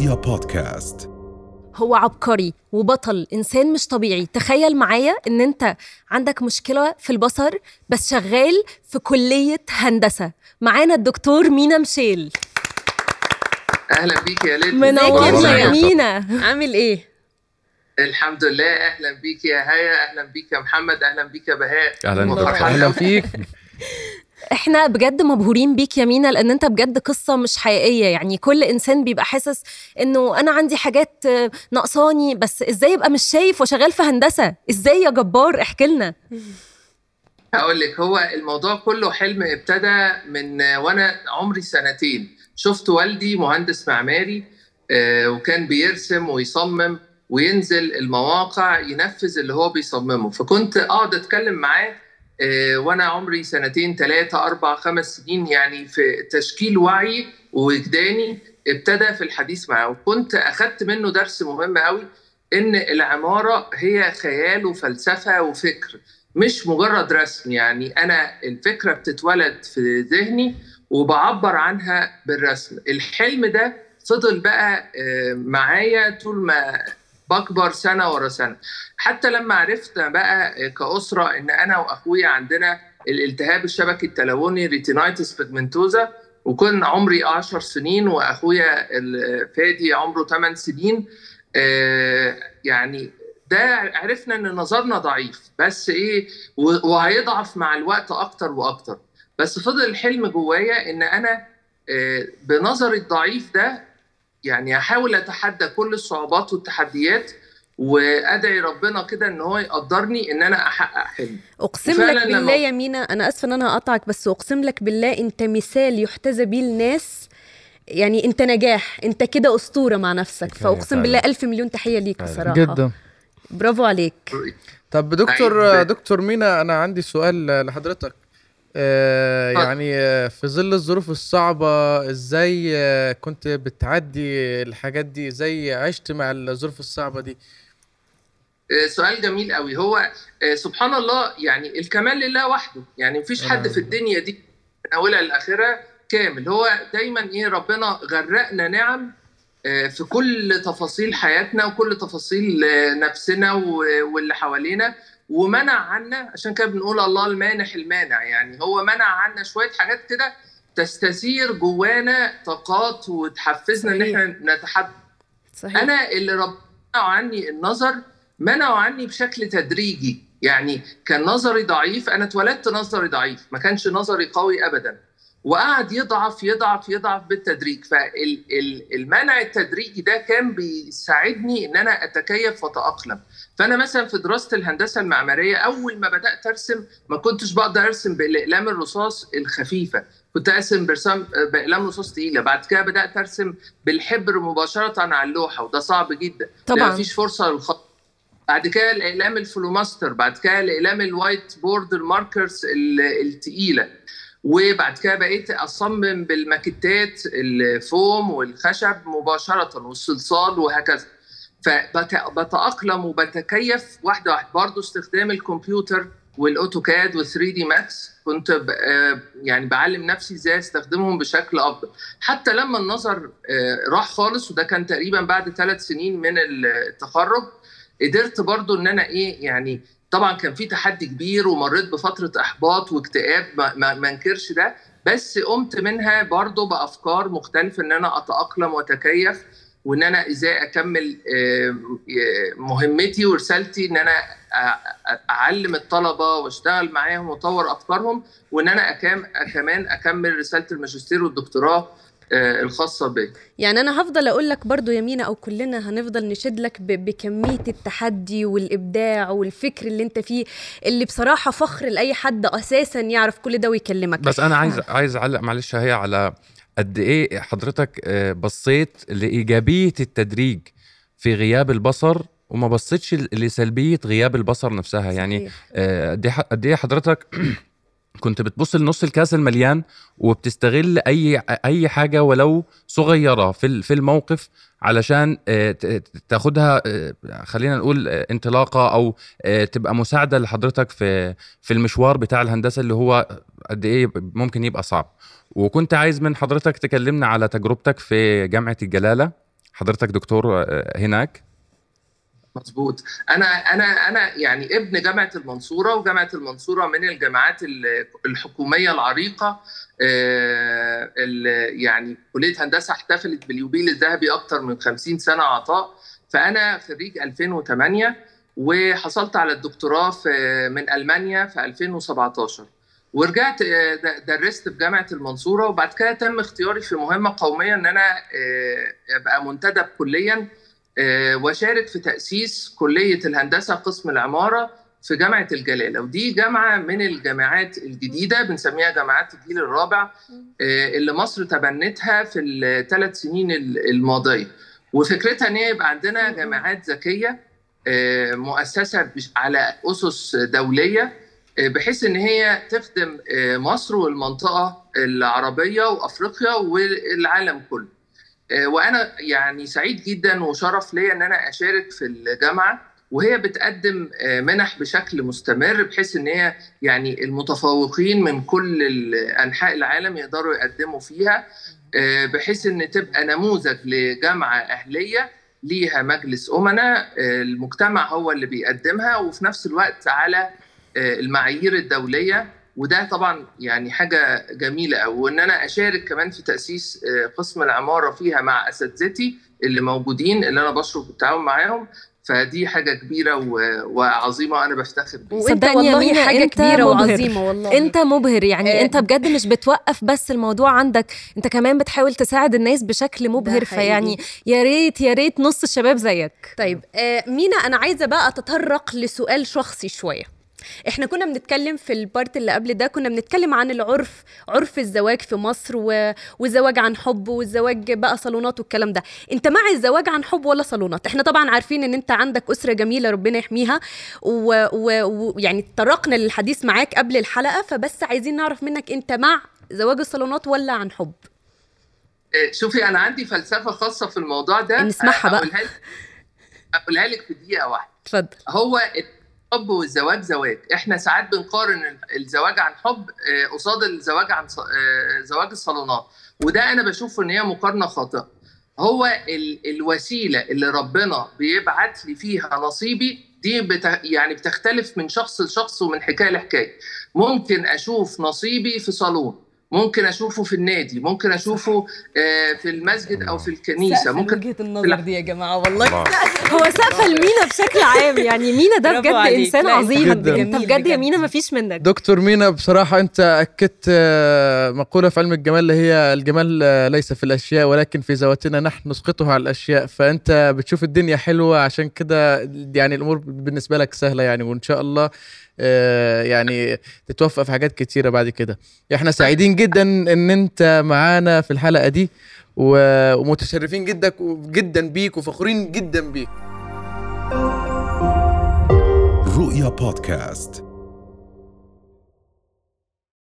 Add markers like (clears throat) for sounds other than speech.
رؤيا بودكاست. هو عبقري وبطل إنسان مش طبيعي. تخيل معايا إن أنت عندك مشكلة في البصر بس شغال في كلية هندسة. معانا الدكتور مينا مشيل. أهلا بيك يا ليلى منورنا يا مينا؟ عامل إيه؟ الحمد لله. أهلا بيك يا هيا. أهلا بيك يا محمد. أهلا بيك يا بهاء. أهلا أهلا. فيك. (laughs) إحنا بجد مبهورين بيك يا مينا لأن انت بجد قصة مش حقيقية. يعني كل إنسان بيبقى حاسس إنه أنا عندي حاجات ناقصاني بس إزاي ابقى مش شايف وشغال في هندسة؟ إزاي يا جبار؟ احكي لنا. هقول لك هو الموضوع كله حلم ابتدى من وأنا عمري سنتين. شفت والدي مهندس معماري آه، وكان بيرسم ويصمم وينزل المواقع ينفذ اللي هو بيصممه. فكنت أقعد أتكلم معاه وأنا عمري سنتين ثلاثة أربع خمس سنين يعني في تشكيل وعي ووجداني ابتدى في الحديث معاه. وكنت أخدت منه درس مهم قوي إن العمارة هي خيال وفلسفة وفكر مش مجرد رسم. يعني أنا الفكرة بتتولد في ذهني وبعبر عنها بالرسم. الحلم ده فضل بقى آه، معايا طول ما بكبر سنة ورا سنة. حتى لما عرفت بقى كأسرة إن أنا وأخويا عندنا الالتهاب الشبكي التلوني retinitis pigmentosa وكان عمري 10 سنين وأخويا فادي عمره 8 سنين آه، يعني ده عرفنا إن نظرنا ضعيف. بس إيه وهيضعف مع الوقت أكتر وأكتر. بس فضل الحلم جوايا إن أنا آه، بنظري الضعيف ده يعني هحاول أتحدى كل الصعوبات والتحديات وأدعي ربنا كده إن هو يقدرني إن أنا أحقق حلمي. أقسم لك بالله يا مينا أنا آسفة إن أنا هقطعك بس أقسم لك بالله أنت مثال يحتذى بيه الناس. يعني أنت نجاح أنت كده أسطورة مع نفسك. فأقسم. بالله ألف مليون تحية ليك. بصراحة. جدا. برافو عليك. طب دكتور عيب. دكتور مينا أنا عندي سؤال لحضرتك. آه اتفضل. يعني آه، في ظل الظروف الصعبة إزاي آه، كنت بتعدي الحاجات دي؟ إزاي عشت مع الظروف الصعبة دي؟ آه، سؤال جميل قوي هو سبحان الله يعني الكمال لله وحده. يعني مفيش حد في الدنيا دي من أولها لآخرها كامل. هو دايما إيه ربنا غرقنا نعم في كل تفاصيل حياتنا وكل تفاصيل آه، نفسنا واللي حوالينا. ومنع عنا عشان كده بنقول الله المانح المانع يعني هو منع عنا شوية حاجات كده تستثير جوانا طاقات وتحفزنا إن صحيح. إحنا نتحدى صحيح. أنا اللي ربنا عني النظر منعوا عني بشكل تدريجي. يعني كان نظري ضعيف أنا اتولدت نظري ضعيف ما كانش نظري قوي ابدا. وقعد يضعف يضعف يضعف بالتدريج. فالمنع التدريجي ده كان بيساعدني إن أنا أتكيف وأتأقلم. فأنا مثلا في دراسة الهندسة المعمارية أول ما بدأت أرسم ما كنتش بقدر أرسم بالاقلام الرصاص الخفيفة. كنت أرسم برسام بإقلام رصاص تقيلة. بعد كده بدأت أرسم بالحبر مباشرة على اللوحة وده صعب جدا. طبعاً. ما فيش فرصة للخط بعد كده الإقلام ال flowmaster بعد كده الإقلام ال whiteboard ال markers ال- التقيلة وبعد كده بقيت أصمم بالماكيتات الفوم والخشب مباشرة والصلصال وهكذا. فبتاقلم وبتكيف واحدة واحدة. برضه استخدام الكمبيوتر وال AutoCAD وال 3D Max كنت آه يعني بعلم نفسي إزاي أستخدمهم بشكل أفضل. حتى لما النظر آه راح خالص وده كان تقريبا بعد ثلاث سنين من التخرج قدرت برضو إن أنا إيه يعني طبعا كان في تحدي كبير ومريت بفترة إحباط واكتئاب ما, انكرش ده بس قمت منها برضو بأفكار مختلفة إن أنا أتأقلم وأتكيف وإن أنا إزاي أكمل مهمتي ورسالتي إن أنا أعلم الطلبة وأشتغل معاهم وأطور أفكارهم وإن أنا كمان أكمل رسالة الماجستير والدكتوراه الخاصة بي يعني أنا هفضل أقول لك برضو يا مينا أو كلنا هنفضل نشد لك بكمية التحدي والإبداع والفكر اللي أنت فيه اللي بصراحة فخر لأي حد أساسا يعرف كل ده ويكلمك. بس أنا عايز عايز أعلق معلش هي على قد إيه حضرتك آه، بصيت لإيجابية التدريج في غياب البصر وما بصيتش لسلبية غياب البصر نفسها. يعني. آه، إيه قد إيه حضرتك (clears throat) كنت بتبص لنص الكاس المليان وبتستغل أي أي حاجة ولو صغيرة في في الموقف علشان آه، تاخدها آه، خلينا نقول آه، انطلاقة أو تبقى مساعدة لحضرتك في في المشوار بتاع الهندسة اللي هو قد إيه ممكن يبقى صعب. وكنت عايز من حضرتك تكلمنا على تجربتك في جامعة الجلالة. حضرتك دكتور هناك. مظبوط. أنا أنا أنا يعني ابن جامعة المنصورة وجامعة المنصورة من الجامعات ال- الحكومية العريقة. آه، يعني كلية هندسة احتفلت باليوبيل الذهبي أكثر من 50 سنة عطاء. فأنا خريج 2008 وحصلت على الدكتوراه في من ألمانيا في 2017 ورجعت آه، درست في جامعة المنصورة وبعد كده تم اختياري في مهمة قومية إن أنا آه، أبقى منتدب كليا. وشارك في تأسيس كلية الهندسة قسم العمارة في جامعة الجلالة. ودي جامعة من الجامعات الجديدة بنسميها جامعات الجيل الرابع آه، اللي مصر تبنتها في الثلاث سنين ال- الماضية. وفكرتها إن يبقى عندنا جامعات ذكية آه، مؤسسة على أسس دولية آه، بحيث إن هي تخدم آه، مصر والمنطقة العربية وأفريقيا والعالم كله. آه، وأنا يعني سعيد جدا وشرف ليا إن أنا أشارك في الجامعة وهي بتقدم آه، منح بشكل مستمر بحيث إن هي يعني المتفوقين من كل انحاء العالم يقدروا يقدموا فيها آه، بحيث إن تبقى نموذج لجامعة أهلية ليها مجلس أمناء آه، المجتمع هو اللي بيقدمها وفي نفس الوقت على آه، المعايير الدولية وده طبعا يعني حاجة جميلة قوي وإن أنا أشارك كمان في تأسيس آه، قسم العمارة فيها مع أساتذتي اللي موجودين اللي أنا بشرف بالتعاون معاهم. فدي حاجة كبيرة و- وعظيمة وأنا بفتخر بيها. وأنت صدقني يا والله حاجة أنت كبيرة مبهر. وعظيمه والله. أنت مبهر. يعني آه. أنت بجد مش بتوقف بس الموضوع عندك أنت كمان بتحاول تساعد الناس بشكل مبهر. فيعني يا ريت يا ريت نص الشباب زيك. طيب آه مينا أنا عايزة بقى أتطرق لسؤال شخصي شوية. إحنا كنا بنتكلم في ال part اللي قبل ده كنا بنتكلم عن العرف عرف الزواج في مصر و... والزواج عن حب والزواج بقى صالونات والكلام ده. انت مع الزواج عن حب ولا صالونات؟ إحنا طبعا عارفين إن انت عندك أسرة جميلة ربنا يحميها ويعني و... و... يعني تطرقنا للحديث معاك قبل الحلقة فبس عايزين نعرف منك انت مع زواج الصالونات ولا عن حب؟ آه، شوفي أنا عندي فلسفة خاصة في الموضوع ده. نسمعها آه، بقى. أقولها لك. أقولها لك في دقيقة واحدة. اتفضل. هو الحب والزواج زواج. إحنا ساعات بنقارن الزواج عن حب آه، قصاد الزواج عن آه، زواج الصالونات. وده أنا بشوف إن هي مقارنة خاطئة. هو ال- الوسيلة اللي ربنا بيبعت لي فيها نصيبي دي بت... يعني بتختلف من شخص لشخص ومن حكاية لحكاية. ممكن أشوف نصيبي في صالون. ممكن أشوفه في النادي ممكن أشوفه آه، في المسجد أو في الكنيسة ممكن وجهه النظر دي يا جماعة والله الله. (laughs) هو سقف المينا بشكل عام يعني مينا ده بجد. إنسان عظيم أنت بجد يا. مينا مفيش منك دكتور مينا بصراحة أنت أكدت آه، مقولة في علم الجمال اللي هي الجمال آه، ليس في الأشياء ولكن في ذواتنا نحن نسقطها على الأشياء فأنت بتشوف الدنيا حلوة عشان كده يعني الأمور بالنسبة لك سهلة يعني وإن شاء الله يعني تتوفق في حاجات كتيرة بعد كده. إحنا سعيدين جدا إن أنت معانا في الحلقة دي ومتشرفين جدا جدا بيك وفخورين جدا بيك. رؤيا بودكاست.